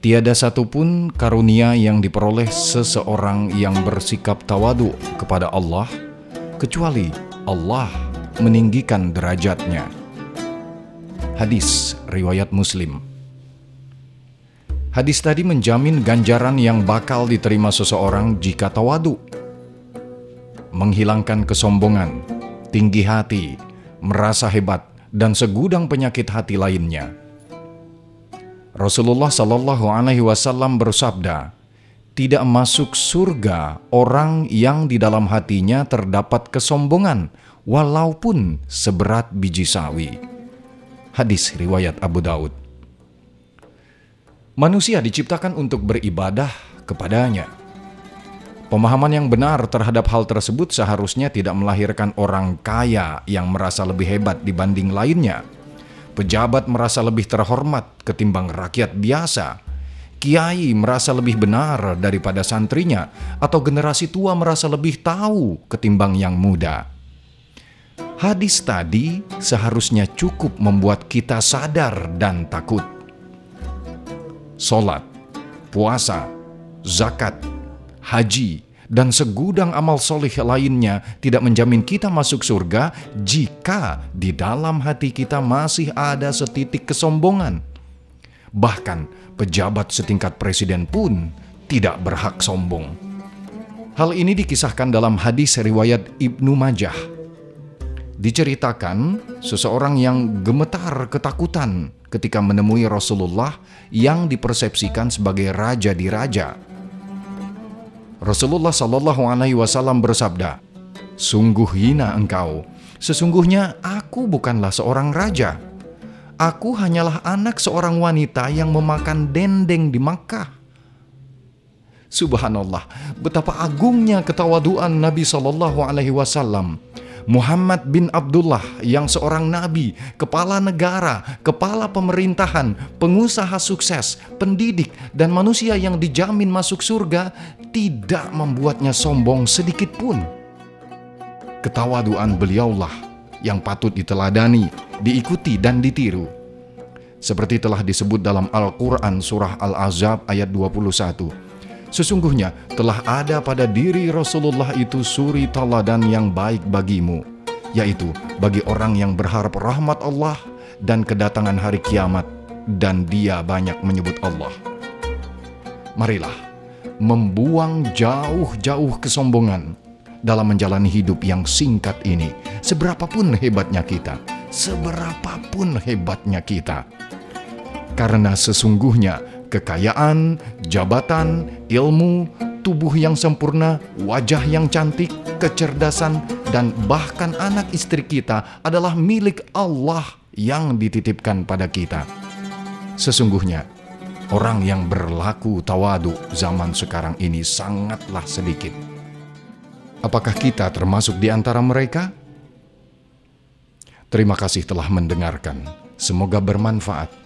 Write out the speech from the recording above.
Tiada satupun karunia yang diperoleh seseorang yang bersikap tawadu kepada Allah Kecuali Allah meninggikan derajatnya. Hadis Riwayat Muslim. Hadis tadi menjamin ganjaran yang bakal diterima seseorang jika tawadu. Menghilangkan kesombongan tinggi hati, merasa hebat, dan segudang penyakit hati lainnya. Rasulullah Shallallahu Alaihi Wasallam bersabda, tidak masuk surga orang yang di dalam hatinya terdapat kesombongan, walaupun seberat biji sawi. Hadis riwayat Abu Daud. Manusia diciptakan untuk beribadah kepadanya Pemahaman yang benar terhadap hal tersebut seharusnya tidak melahirkan orang kaya yang merasa lebih hebat dibanding lainnya. Pejabat merasa lebih terhormat ketimbang rakyat biasa. Kiai merasa lebih benar daripada santrinya, atau generasi tua merasa lebih tahu ketimbang yang muda. Hadis tadi seharusnya cukup membuat kita sadar dan takut. Solat, puasa, zakat, haji, dan segudang amal soleh lainnya tidak menjamin kita masuk surga jika di dalam hati kita masih ada setitik kesombongan. Bahkan pejabat setingkat presiden pun tidak berhak sombong. Hal ini dikisahkan dalam hadis riwayat Ibnu Majah. Diceritakan seseorang yang gemetar ketakutan ketika menemui Rasulullah yang dipersepsikan sebagai raja di raja Rasulullah Shallallahu Alaihi Wasallam bersabda, "Sungguh hina engkau. Sesungguhnya aku bukanlah seorang raja. Aku hanyalah anak seorang wanita yang memakan dendeng di Makkah." Subhanallah, betapa agungnya ketawaduan Nabi Shallallahu Alaihi Wasallam Muhammad bin Abdullah yang seorang nabi, kepala negara, kepala pemerintahan, pengusaha sukses, pendidik, dan manusia yang dijamin masuk surga tidak membuatnya sombong sedikit pun. Ketawaduan beliaulah yang patut diteladani, diikuti, dan ditiru. Seperti telah disebut dalam Al-Quran Surah Al-Azab ayat 21 Sesungguhnya telah ada pada diri Rasulullah itu suri teladan yang baik bagimu, yaitu bagi orang yang berharap rahmat Allah dan kedatangan hari kiamat, dan dia banyak menyebut Allah. Marilah membuang jauh-jauh kesombongan dalam menjalani hidup yang singkat ini, seberapapun hebatnya kita, seberapapun hebatnya kita. Karena sesungguhnya kekayaan, jabatan, ilmu, tubuh yang sempurna, wajah yang cantik, kecerdasan, dan bahkan anak istri kita adalah milik Allah yang dititipkan pada kita. Sesungguhnya, orang yang berlaku tawadu zaman sekarang ini sangatlah sedikit. Apakah kita termasuk di antara mereka? Terima kasih telah mendengarkan. Semoga bermanfaat.